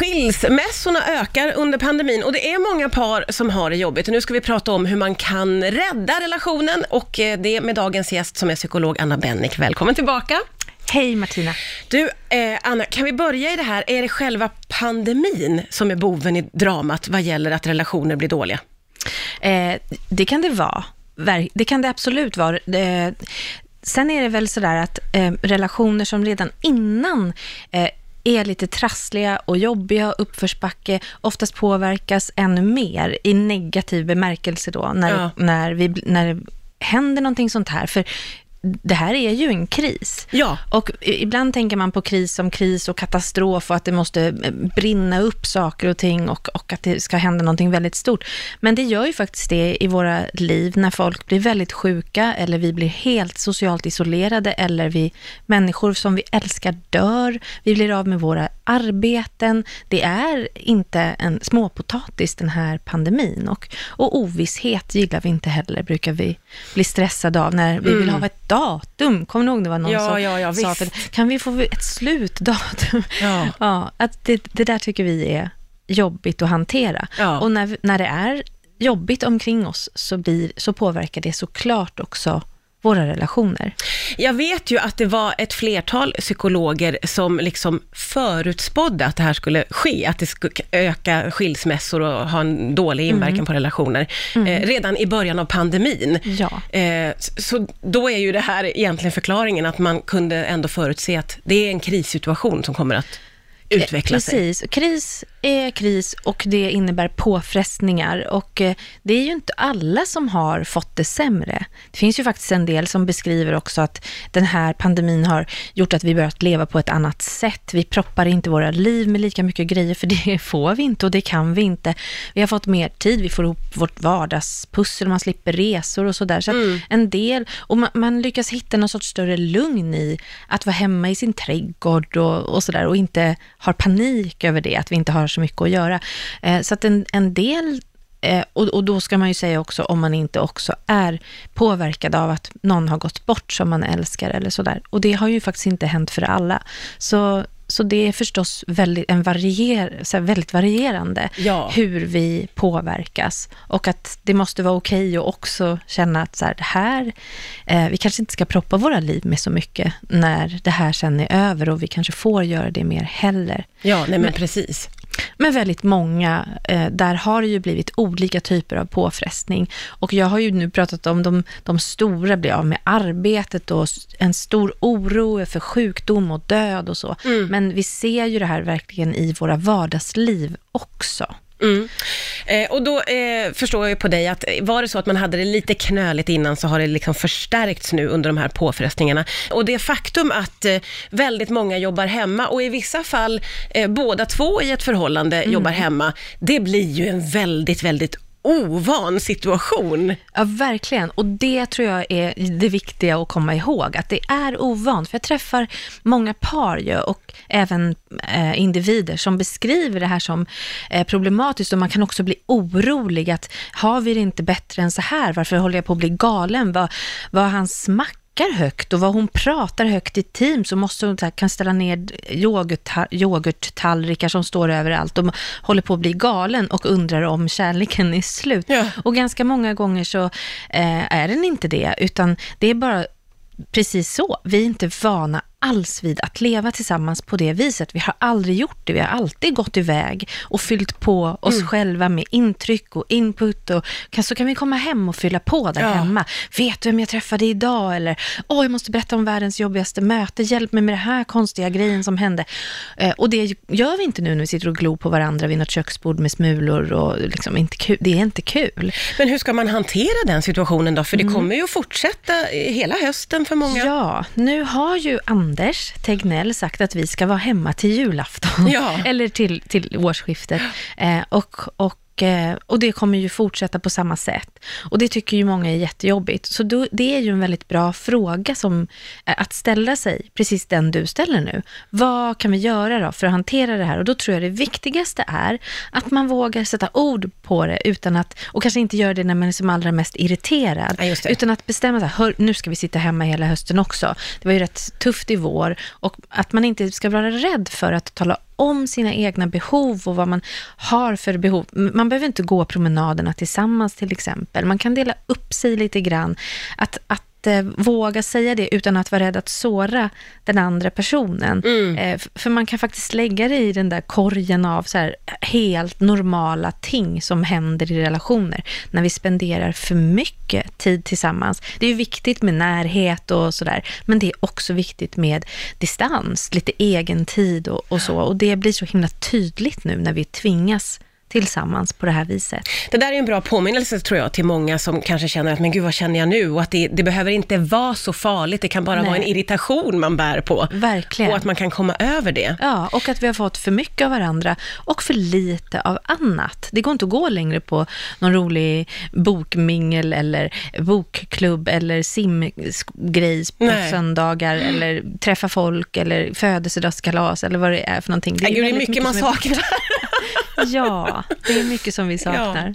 Skilsmässorna ökar under pandemin och det är många par som har det jobbigt. Och nu ska vi prata om hur man kan rädda relationen och eh, det med dagens gäst som är psykolog Anna Bennick. Välkommen tillbaka. Hej Martina. Du, eh, Anna, kan vi börja i det här? Är det själva pandemin som är boven i dramat vad gäller att relationer blir dåliga? Eh, det kan det vara. Det kan det absolut vara. Eh, sen är det väl sådär att eh, relationer som redan innan eh, är lite trassliga och jobbiga, uppförsbacke, oftast påverkas ännu mer i negativ bemärkelse då, när, ja. när, vi, när det händer någonting sånt här. För det här är ju en kris. Ja. Och ibland tänker man på kris som kris och katastrof och att det måste eh, brinna upp saker och ting och, och att det ska hända någonting väldigt stort. Men det gör ju faktiskt det i våra liv när folk blir väldigt sjuka eller vi blir helt socialt isolerade eller vi människor som vi älskar dör. Vi blir av med våra arbeten. Det är inte en småpotatis den här pandemin och, och ovisshet gillar vi inte heller, brukar vi bli stressade av när vi mm. vill ha ett datum. Kommer ni ihåg det var någon ja, som ja, ja, sa att kan vi få ett slutdatum? Ja. ja att det, det, där tycker vi är jobbigt att hantera. Och när, när det är jobbigt omkring oss så, blir, så påverkar det såklart också våra relationer. Jag vet ju att det var ett flertal psykologer som liksom förutspådde att det här skulle ske, att det skulle öka skilsmässor och ha en dålig inverkan mm. på relationer, mm. eh, redan i början av pandemin. Ja. Eh, så då är ju det här egentligen förklaringen, att man kunde ändå förutse att det är en krissituation som kommer att utveckla Precis. sig. Precis, kris är kris och det innebär påfrestningar och eh, det är ju inte alla som har fått det sämre. Det finns ju faktiskt en del som beskriver också att den här pandemin har gjort att vi börjat leva på ett annat sätt. Vi proppar inte våra liv med lika mycket grejer för det får vi inte och det kan vi inte. Vi har fått mer tid, vi får ihop vårt vardagspussel, man slipper resor och sådär. Så, mm. en del, och man, man, lyckas hitta någon sorts större lugn i att vara hemma i sin trädgård och, och sådär och inte har panik över det, att vi inte har så mycket att göra. Eh, så att en, en del eh, och, och, då ska man ju säga också om man inte också är påverkad av att någon har gått bort som man älskar eller sådär. Och det har ju faktiskt inte hänt för alla. Så så det är förstås väldigt, en varier, så väldigt varierande ja. hur vi påverkas. Och att det måste vara okej okay att också känna att så här, det här, eh, vi kanske inte ska proppa våra liv med så mycket när det här sen är över och vi kanske får göra det mer heller. Ja, nej men, men precis. Men väldigt många, eh, där har det ju blivit olika typer av påfrestning. Och jag har ju nu pratat om de, de stora blir av med arbetet och en stor oro för sjukdom och död och så. Mm. Men vi ser ju det här verkligen i våra vardagsliv också. Mm. Eh, och då eh, förstår jag ju på dig att eh, var det så att man hade det lite knöligt innan så har det liksom förstärkts nu under de här påfrestningarna. Och det faktum att eh, väldigt många jobbar hemma och i vissa fall eh, båda två i ett förhållande mm. jobbar hemma, det blir ju en väldigt, väldigt ovan situation. Ja, verkligen. Och det tror jag är det viktiga att komma ihåg, att det är ovant. För jag träffar många par ju, och även eh, individer som beskriver det här som eh, problematiskt och man kan också bli orolig att har vi det inte bättre än så här? Varför håller jag på att bli galen? Vad, vad hans makt snackar högt och vad hon pratar högt i team så måste hon kan ställa ner yoghurttallrikar som står överallt och håller på att bli galen och undrar om kärleken är slut. Ja. Och ganska många gånger så eh, är den inte det, utan det är bara precis så. Vi är inte vana alls vid att leva tillsammans på det viset. Vi har aldrig gjort det. Vi har alltid gått iväg och fyllt på oss mm. själva med intryck och input. Och så kan vi komma hem och fylla på där ja. hemma. Vet du vem jag träffade idag? Eller, åh, jag måste berätta om världens jobbigaste möte. Hjälp mig med det här konstiga grejen som hände. Eh, och det gör vi inte nu när vi sitter och glor på varandra vid något köksbord med smulor. Och liksom inte kul. Det är inte kul. Men hur ska man hantera den situationen då? För det mm. kommer ju att fortsätta hela hösten för många. Ja, nu har ju andra Anders Tegnell sagt att vi ska vara hemma till julafton, ja. eller till, till årsskiftet. Eh, och, och och det kommer ju fortsätta på samma sätt. Och det tycker ju många är jättejobbigt. Så då, det är ju en väldigt bra fråga som, eh, att ställa sig, precis den du ställer nu. Vad kan vi göra då för att hantera det här? Och då tror jag det viktigaste är att man vågar sätta ord på det utan att, och kanske inte göra det när man är som allra mest irriterad, ja, utan att bestämma sig, nu ska vi sitta hemma hela hösten också. Det var ju rätt tufft i vår och att man inte ska vara rädd för att tala om sina egna behov och vad man har för behov. Man behöver inte gå promenaderna tillsammans till exempel. Man kan dela upp sig lite grann. Att, att eh, våga säga det utan att vara rädd att såra den andra personen. Mm. Eh, för man kan faktiskt lägga det i den där korgen av så här, helt normala ting som händer i relationer. När vi spenderar för mycket tid tillsammans. Det är viktigt med närhet och sådär, men det är också viktigt med distans, lite egen tid och, och så. Och det blir så himla tydligt nu när vi tvingas tillsammans på det här viset. Det där är en bra påminnelse tror jag till många som kanske känner att men gud vad känner jag nu? Och att det, det behöver inte vara så farligt, det kan bara Nej. vara en irritation man bär på. Verkligen. Och att man kan komma över det. Ja, och att vi har fått för mycket av varandra och för lite av annat. Det går inte att gå längre på någon rolig bokmingel eller bokklubb eller simgrejs på Nej. söndagar eller träffa folk eller födelsedagskalas eller vad det är för någonting. Nej, gud, det är väldigt mycket man är- saknar. Ja, det är mycket som vi saknar.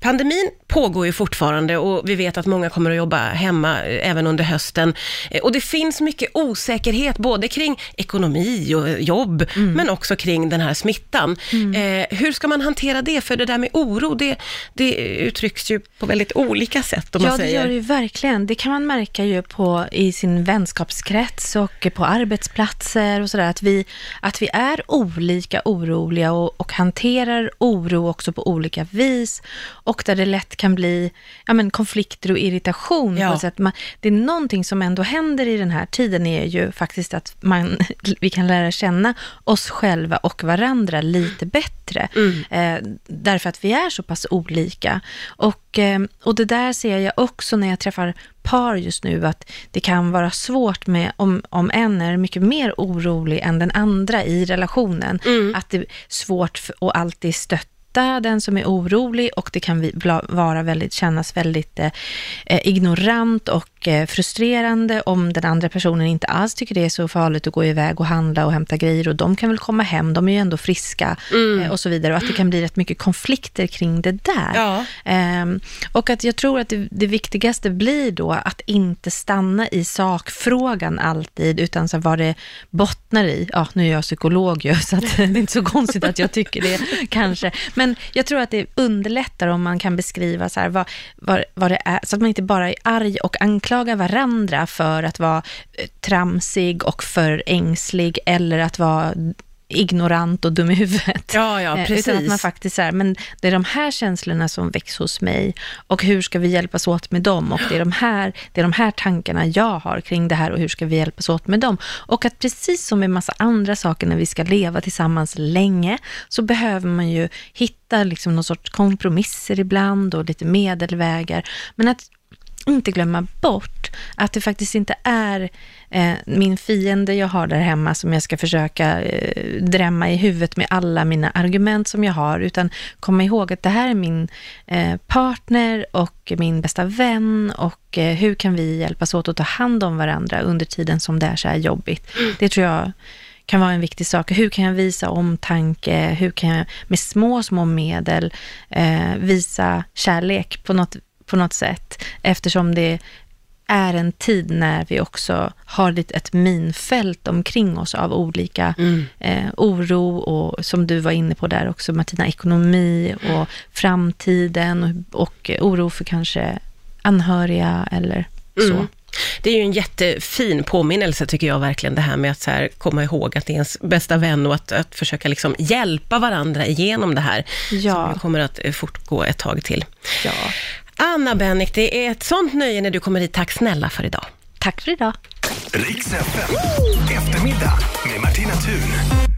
Pandemin pågår ju fortfarande och vi vet att många kommer att jobba hemma eh, även under hösten. Eh, Och det finns mycket osäkerhet både kring ekonomi och jobb, Mm. men också kring den här smittan. Eh, hur ska man hantera det? För det där med oro, det, det uttrycks ju på väldigt olika sätt om Ja, man det säger. gör det ju verkligen. Det kan man märka ju på, i sin vänskapskrets och på arbetsplatser och sådär, att vi, att vi är olika oroliga och, och hanterar oro också på olika vis och där det lätt kan bli ja, men konflikter och irritation Ja. på sätt. Man, det är någonting som ändå händer i den här tiden är ju faktiskt att man, vi kan lära känna oss själva och varandra lite bättre. Eh, därför att vi är så pass olika. Och, eh, och det där ser jag också när jag träffar par just nu, att det kan vara svårt med, om, om en är mycket mer orolig än den andra i relationen, att det är svårt för, att alltid stötta den som är orolig och det kan vara väldigt, kännas väldigt eh, eh ignorant och eh, frustrerande om den andra personen inte alls tycker det är så farligt att gå iväg och handla och hämta grejer och de kan väl komma hem, de är ju ändå friska eh, och så vidare och att det kan bli rätt mycket konflikter kring det där. Ja. Ehm, och att jag tror att det, det viktigaste blir då att inte stanna i sakfrågan alltid, utan så vad det bottnar i. Ja, nu är jag psykolog ju, så det är inte så konstigt att jag tycker det kanske. Men jag tror att det underlättar om man kan beskriva så här, vad, vad, vad det är, så att man inte bara är arg och anklagar varandra för att vara eh, tramsig och för ängslig eller att vara ignorant och dum i huvudet. Ja, ja, Eh, precis. Utan att man faktiskt är, men det är de här känslorna som väcks hos mig och hur ska vi hjälpas åt med dem? Och det är de här, det är de här tankarna jag har kring det här och hur ska vi hjälpas åt med dem? Och att precis som med massa andra saker när vi ska leva tillsammans länge, så behöver man ju hitta liksom någon sorts kompromisser ibland och lite medelvägar. Men att inte glömma bort att det faktiskt inte är eh, min fiende jag har där hemma som jag ska försöka eh, drämma i huvudet med alla mina argument som jag har, utan komma ihåg att det här är min eh, partner och min bästa vän och eh, hur kan vi hjälpas åt att ta hand om varandra under tiden som det är så här jobbigt. Det tror jag kan vara en viktig sak. Hur kan jag visa omtanke? Hur kan jag med små, små medel eh, visa kärlek på något, på något sätt? Eftersom det är en tid när vi också har lite ett minfält omkring oss av olika eh, oro och som du var inne på där också Martina, ekonomi och framtiden och, och oro för kanske anhöriga eller så. Mm. Det är ju en jättefin påminnelse tycker jag verkligen, det här med att så här, komma ihåg att det är ens bästa vän och att, att försöka liksom hjälpa varandra igenom det här, Ja. som kommer att fortgå ett tag till. Ja. Anna Bennick, det är ett sånt nöje när du kommer hit. Tack snälla för idag. Tack för idag. Riks FM. Eftermiddag med Martina Thun.